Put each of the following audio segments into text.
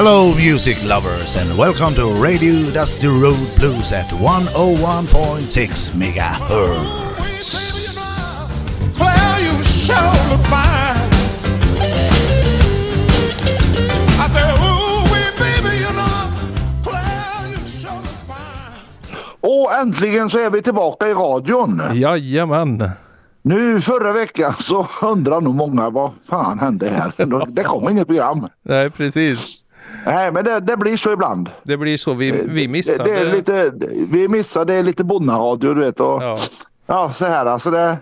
Hello, music lovers, and welcome to Radio Dusty Road Blues at 101.6 megahertz. Claire, you sure look fine. I said, ooh, wee, baby, you know, Claire, you sure look fine. Och äntligen så är vi tillbaka i radion. Jajamän. Nu förra veckan så undrar nog många vad fan hände här? Det kom inget program. Nej, precis. Nej, men det, det blir så ibland. Det blir så. Vi, vi Det, missade. det är lite, vi missar, det är lite bonnaradio du vet. Och, ja. Ja, så här alltså det,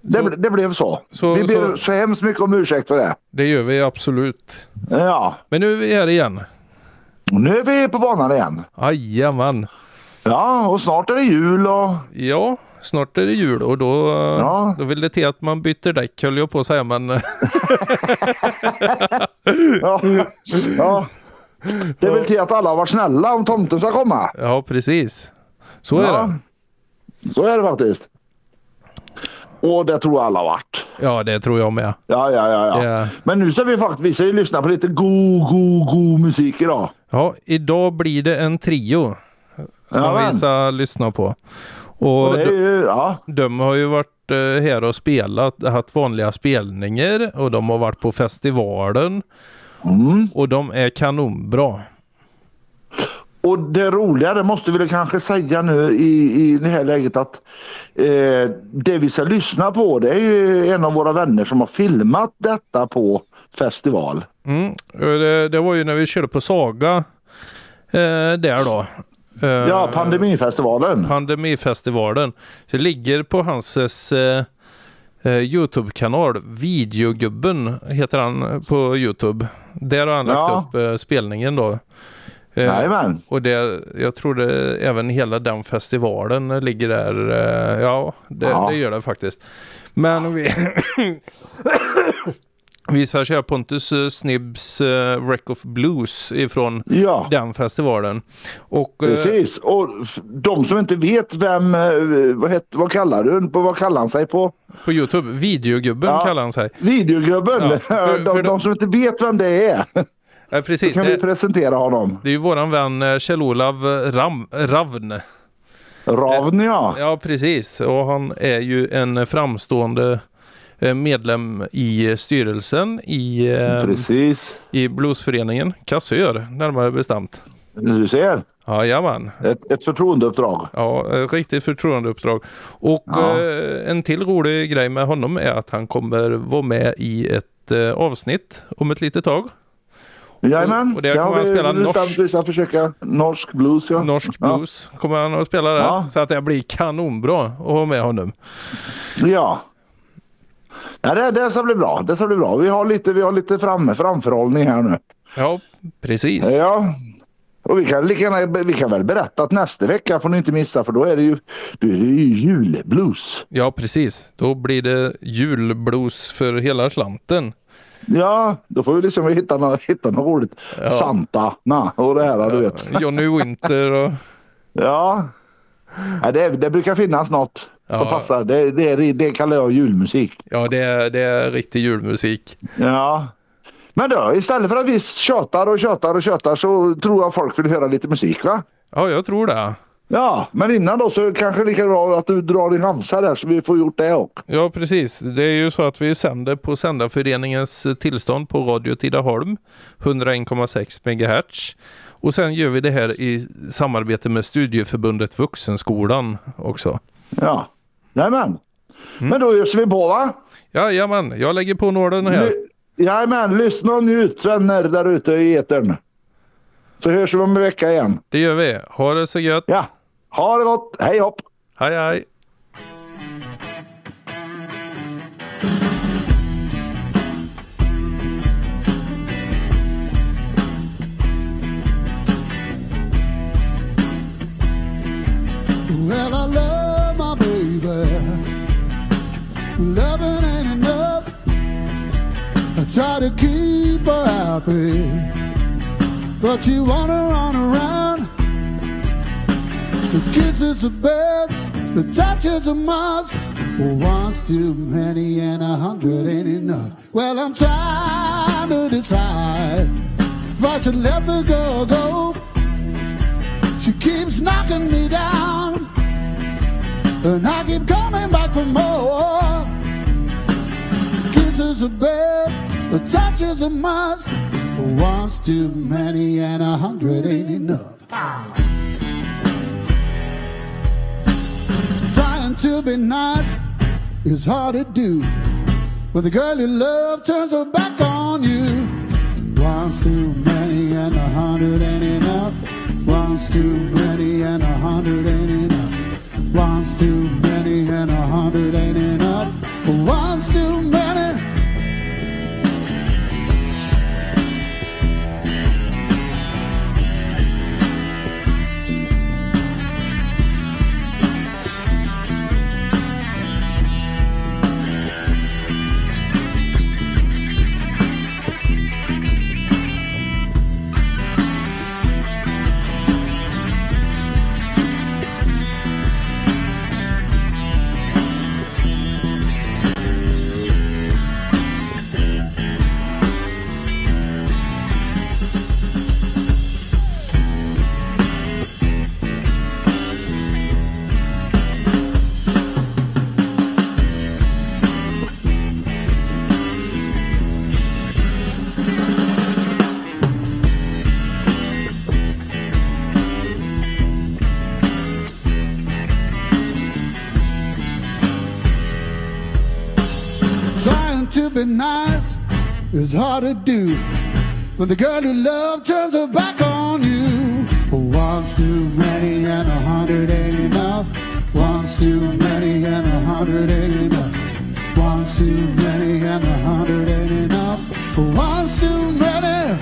det, Så- det blev så. så- vi ber så, så- hemskt mycket om ursäkt för det. det gör vi absolut. Ja, Men nu är vi här igen. nu är vi på banan igen. Jajamän. Ja, och snart är det jul och Ja, snart är det jul och då, Ja. då vill det till att man byter däck höll jag på att säga. Men ja, ja. Det är väl till att alla har varit snälla om tomten ska komma. ja, precis. Så är Ja. det. Så är det faktiskt. Och det tror jag alla har varit. Ja, det tror jag med. Ja, ja, ja. ja. Ja. Men nu ska vi faktiskt vi ska ju lyssna på lite god, god, god musik idag. Ja, idag blir det en trio som Jajamän. vi ska lyssna på. Och, Och det ju, ja, de har ju varit eh, här och spelat, haft vanliga spelningar och de har varit på festivalen mm. och de är kanonbra. Och det roliga, det måste vi kanske säga nu i, i det här läget att eh, det vi ska lyssna på det är ju en av våra vänner som har filmat detta på festival. Mm. och Det, det var ju när vi körde på Saga eh, där då. Eh, Ja, pandemifestivalen. Pandemifestivalen. Det ligger på hans eh, eh, Youtube-kanal. Videogubben heter han på Youtube. Där har han lagt Ja. upp eh, spelningen då. Eh, Jajamän. och det, jag tror det, även hela den festivalen ligger där. Eh, ja, det, Ja. det gör det faktiskt. Men vi... vi ska köra Pontus eh, Snibbs uh, Wreck of Blues ifrån Ja, den festivalen. Och, eh, precis. Och de som inte vet vem, eh, vad, het, vad kallar du vad kallar han sig på? På Youtube. Videogubben Ja. kallar han sig. Videogubben. Ja, för- de, för de som inte vet vem det är. Ja, precis. kan vi Det, presentera honom. det är ju våran vän eh, Kjell-Olav Ram, Ravn. Ravn ja. Ja, precis. Och han är ju en framstående eh, medlem i styrelsen i, eh, Precis. i bluesföreningen. Kassör närmare bestämt. Du ser. Jajamän. Ett, ett förtroendeuppdrag. Ja, ett riktigt förtroendeuppdrag. Och Ja. eh, en till rolig grej med honom är att han kommer vara med i ett eh, avsnitt om ett litet tag. Jajamän. och där kommer han vi spela bestämt norsk- Vi ska försöka norsk blues ja. Norsk Ja. blues kommer han att spela där. Ja. Så att det blir kanonbra att ha med honom. Ja. Ja det, det ska bli bra. Det ska bli bra. Vi har lite, vi har lite fram, framförhållning här nu. Ja, precis. Ja. Och vi kan, lika vi kan väl berätta att nästa vecka får ni inte missa för då är det ju, då är det ju julblues. Ja, precis. Då blir det julblues för hela slanten. Ja, då får vi liksom hitta något, hitta något roligt. Santa na, och det här du vet. Johnny Winter och... Ja. ja det, det brukar finnas något som Ja. passar. Det, det, det kallar jag julmusik. Ja, det är, det är riktig julmusik. Ja. Men då, istället för att vi tjatar och tjatar och tjatar så tror jag folk vill höra lite musik va? Ja, jag tror det. Ja, men innan då så kanske lika bra att du drar din ramsa där så vi får gjort det också. Ja, precis. Det är ju så att vi sänder på Sändarföreningens tillstånd på Radio Tidaholm, 101,6 MHz. Och sen gör vi det här i samarbete med Studieförbundet Vuxenskolan också. Ja, jajamän. Mm. Men då öser vi på va? Jajamän, jag lägger på nålen här. Ly- Jajamän, lyssna och njut vänner där ute i etern. Så hörs vi om en vecka igen. Det gör vi. Ha det så gött. Ja, ha det gott. Hej hopp! Hej hej. But you wanna run around. The kiss is the best, the touch is a must. One's too many and a hundred ain't enough. Well, I'm trying to decide. if I should let the girl go. She keeps knocking me down, and I keep coming back for more. Kisses are best, the touch is a must. One's too many, and a hundred ain't enough. Trying to be nice is hard to do. When the girl you love turns her back on you. One's too many and a hundred ain't enough. One's too many and a hundred ain't enough. One's too many and a hundred ain't enough. One's too many. Is hard to do. When the girl you love turns her back on you. One's too many and a hundred ain't enough. One's too many and a hundred ain't enough. One's too many and a hundred ain't enough. One's too many.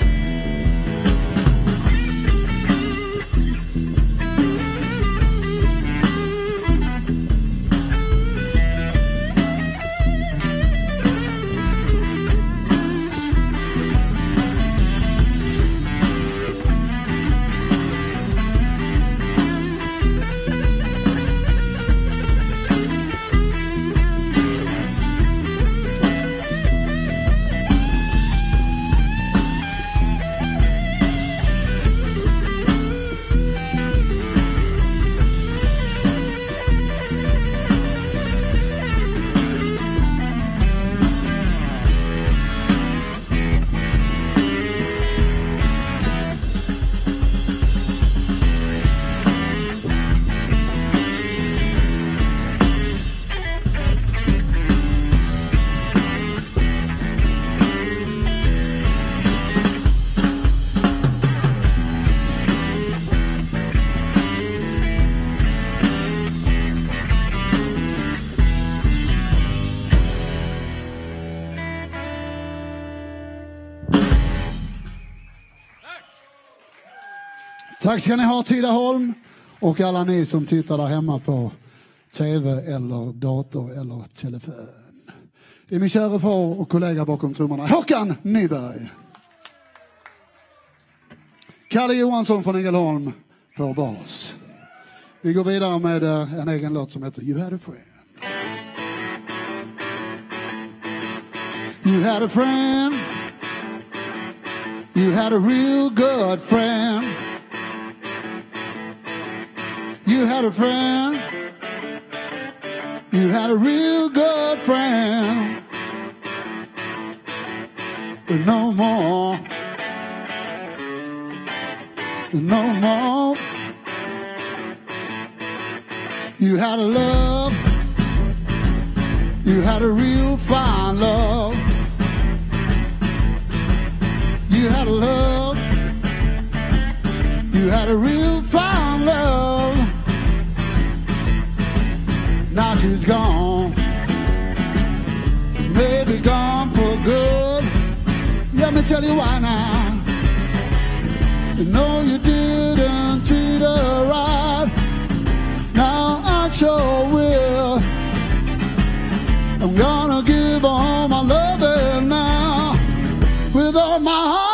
Tack ska ni ha Tidaholm och alla ni som tittar där hemma på tv eller dator eller telefon. Det är min kära far och kollega bakom trummorna, Håkan Nyberg. Kalle Johansson från Ängelholm på bas. Vi går vidare med eh, en egen låt som heter You had a friend. You had a friend. You had a real good friend. You had a friend. You had a real good friend. But no more. No more. You had a love. You had a real fine love. You had a love. You had a real She's gone. Maybe gone for good. Let me tell you why now. You know you didn't treat her right. Now I sure will. I'm gonna give all my loving now. With all my heart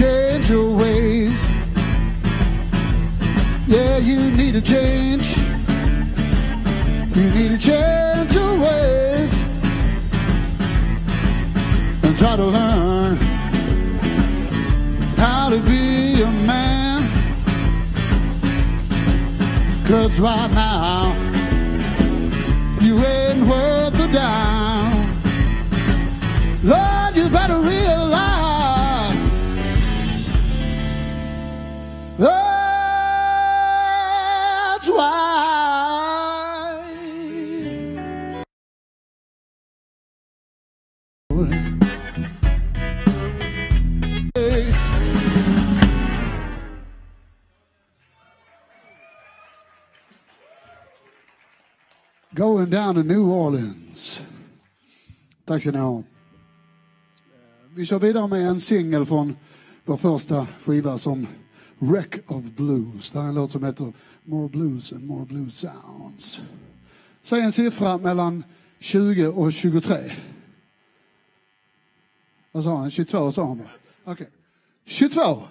change your ways. Yeah, you need to change. You need to change your ways and try to learn how to be a man. Cause right now, you ain't worth a dime. Going down to New Orleans. Tack ska ni ha. Eh, vi kör vidare med en singel från vår första skiva som Wreck of Blues. Det här är en låt som heter More Blues and More Blues Sounds. Säg en siffra mellan 20 och 23. Vad sa han? 22 sa han bara. Okej. 22.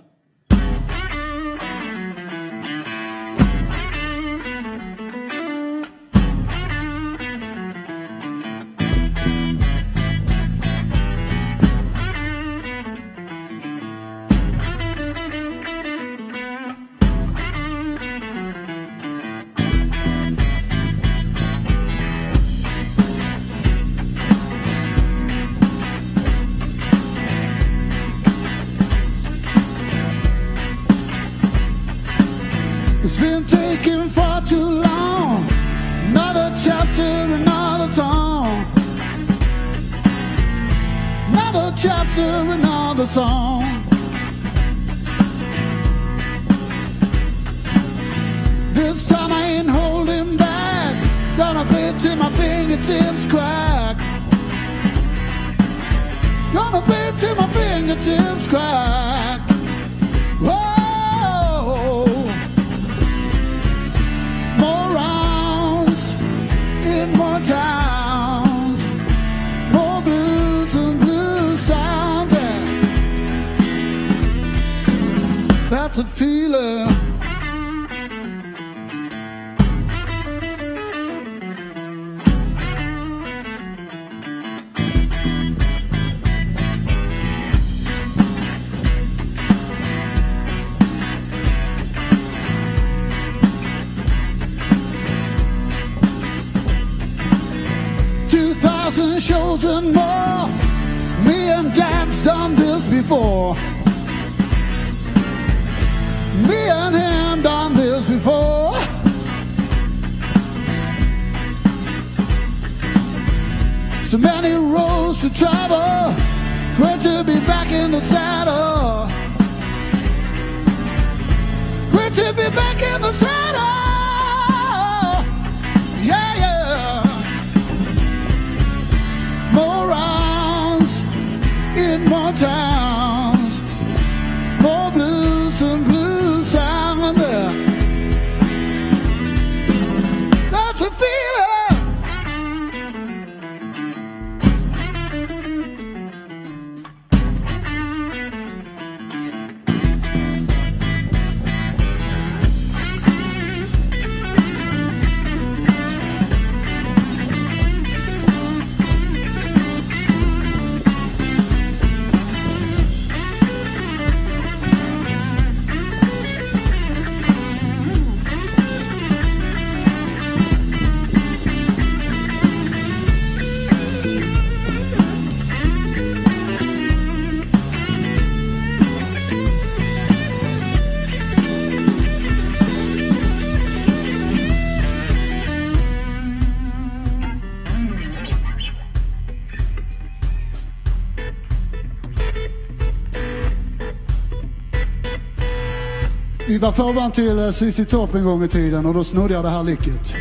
Vi var förband till eh, CC Top en gång i tiden och då snodde jag det här licket.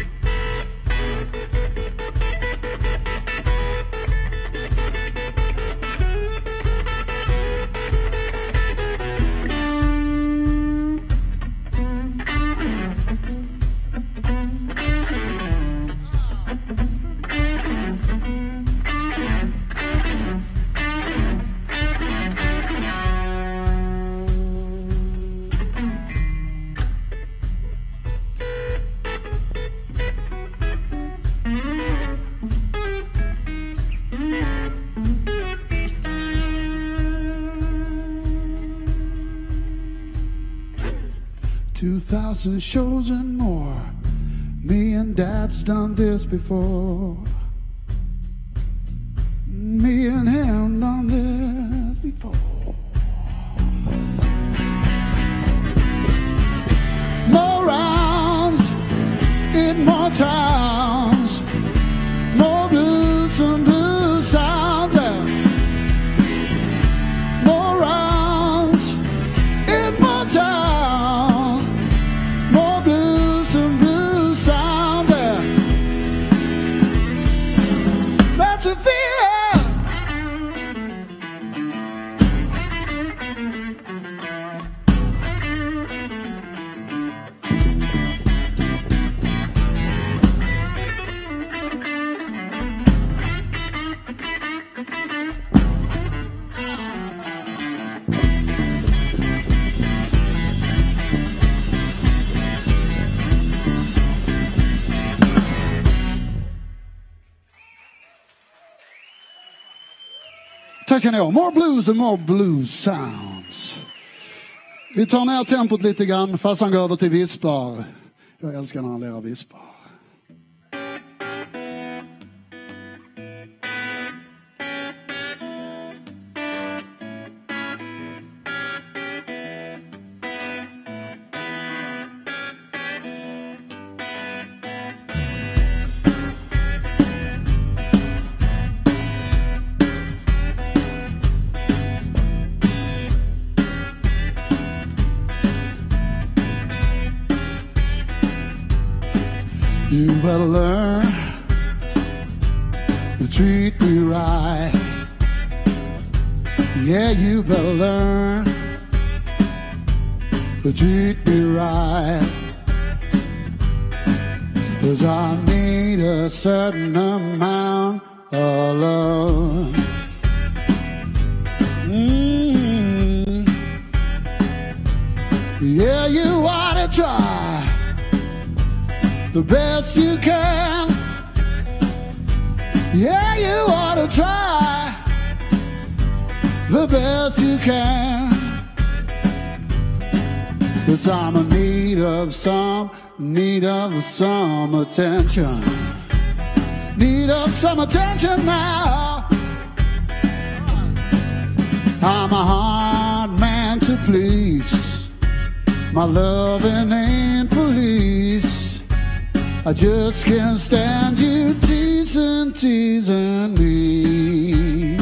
Thousand shows and more. Me and Dad's done this before. Tack ska ni ha. More blues and more blues sounds. Vi tar ner tempot lite grann. Farsan går över till vispar. Jag älskar när han lirar vispar. You better learn to treat me right. Yeah, you better learn to treat me right. Cause I need a certain amount of love. Mm. Yeah, you ought to try the best you can. Yeah, you ought to try the best you can. Cause I'm in need of some, need of some attention. Need of some attention now. I'm a hard man to please. My loving ain't police. I just can't stand you teasing, teasing me.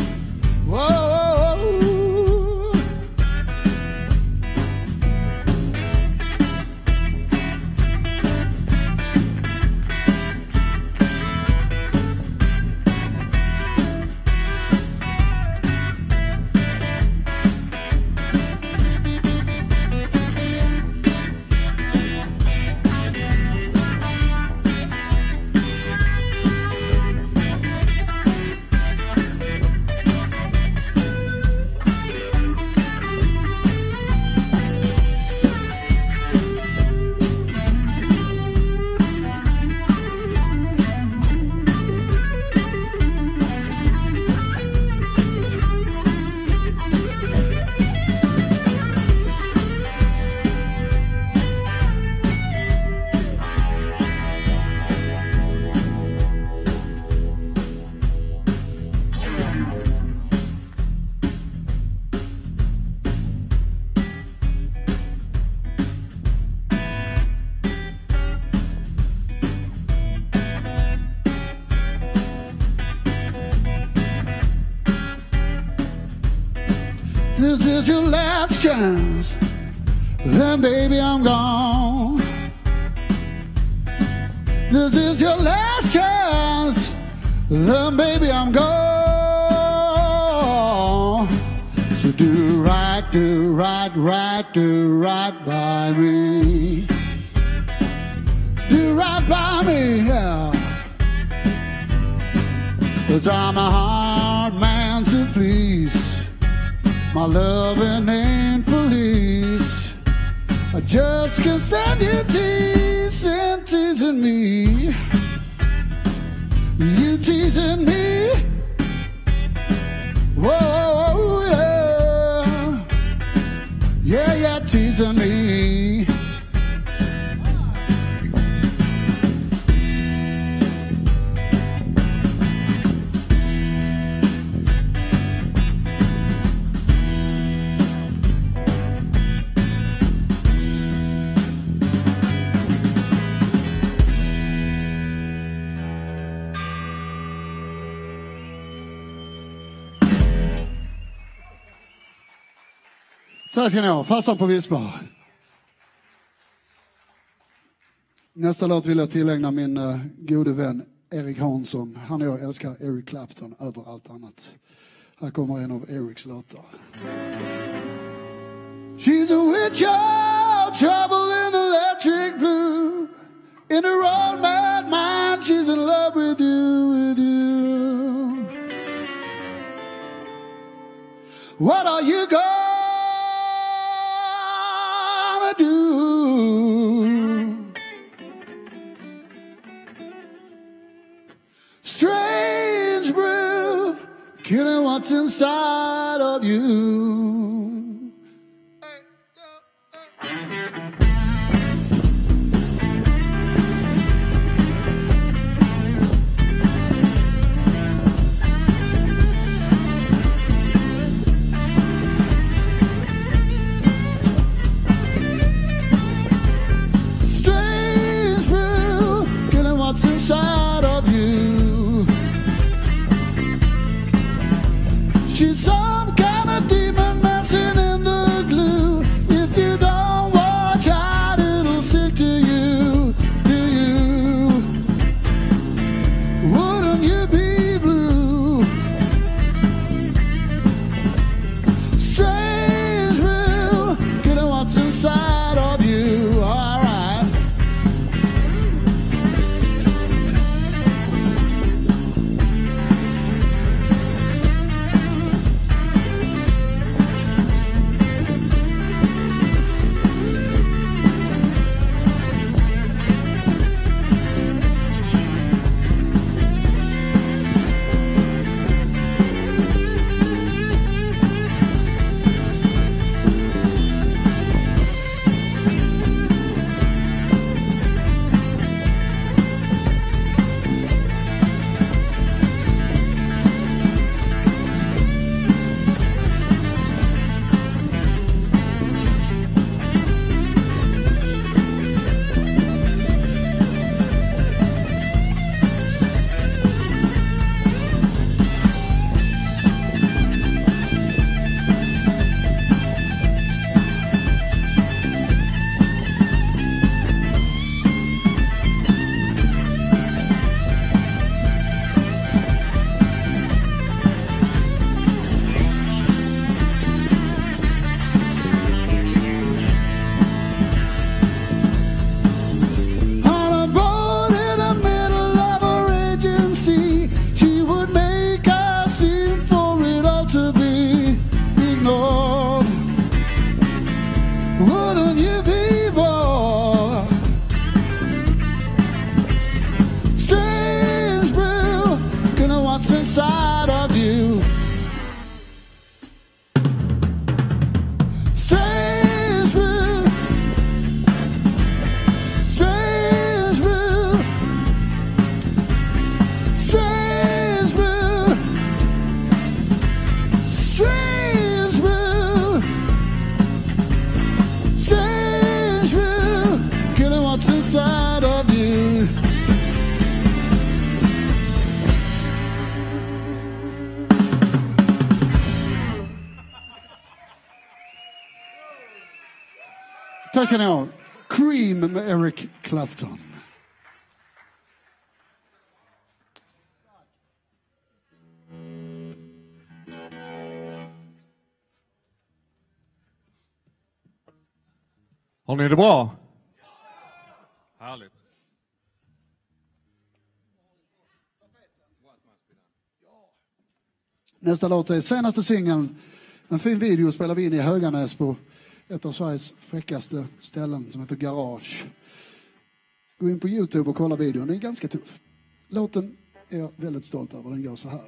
Is your last chance. Then, baby, I'm gone. This is your last chance. Then, baby, I'm gone. So do right, do right, right, do right by me. Do right by me, yeah. Cause I'm a hard My loving ain't police. I just can't stand you teasing, teasing me. You teasing me. Whoa, yeah. Yeah, yeah, teasing me. Tack ska ni ha. Farsan på Visbar. Nästa låt vill jag tillägna min uh, gode vän Erik Hansson. Han och jag älskar Eric Clapton över allt annat. Här kommer en av Erics låtar. She's a witch of trouble in electric blue. In her own mad mind, she's in love with you, with you. What are you going killing what's inside of you. Tack ska ni ha. Cream med Eric Clapton. Har ni det bra? Härligt. Nästa låt är senaste singeln. En fin video spelar vi in i Höganäs på ett av Sveriges fräckaste ställen som heter Garage. Gå in på Youtube och kolla videon, den är ganska tuff. Låten är jag väldigt stolt över, den går så här.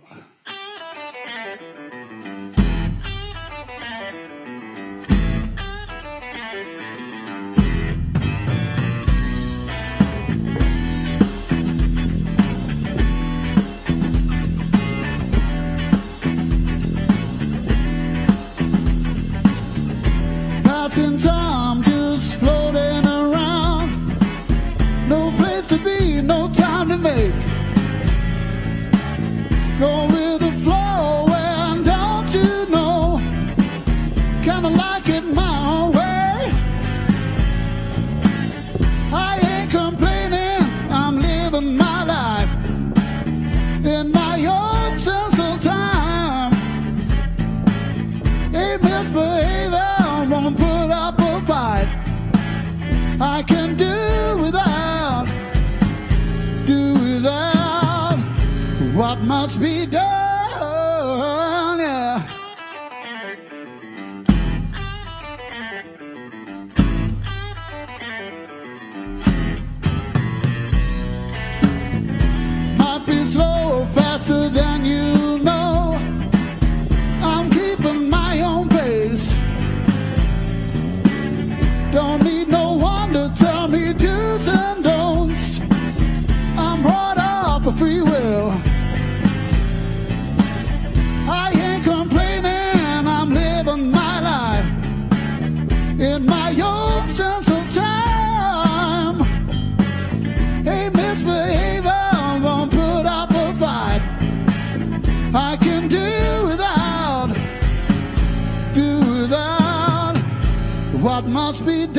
must be done.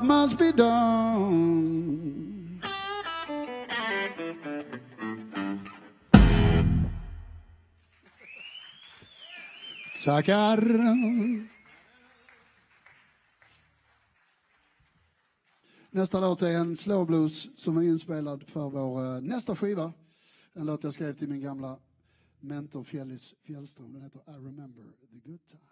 what must be done. Tackar. Nästa låt är en slowblues som är inspelad för vår eh, nästa skiva. En låt jag skrev till min gamla mentor Fjällis Fjällström. Den heter I remember the good time.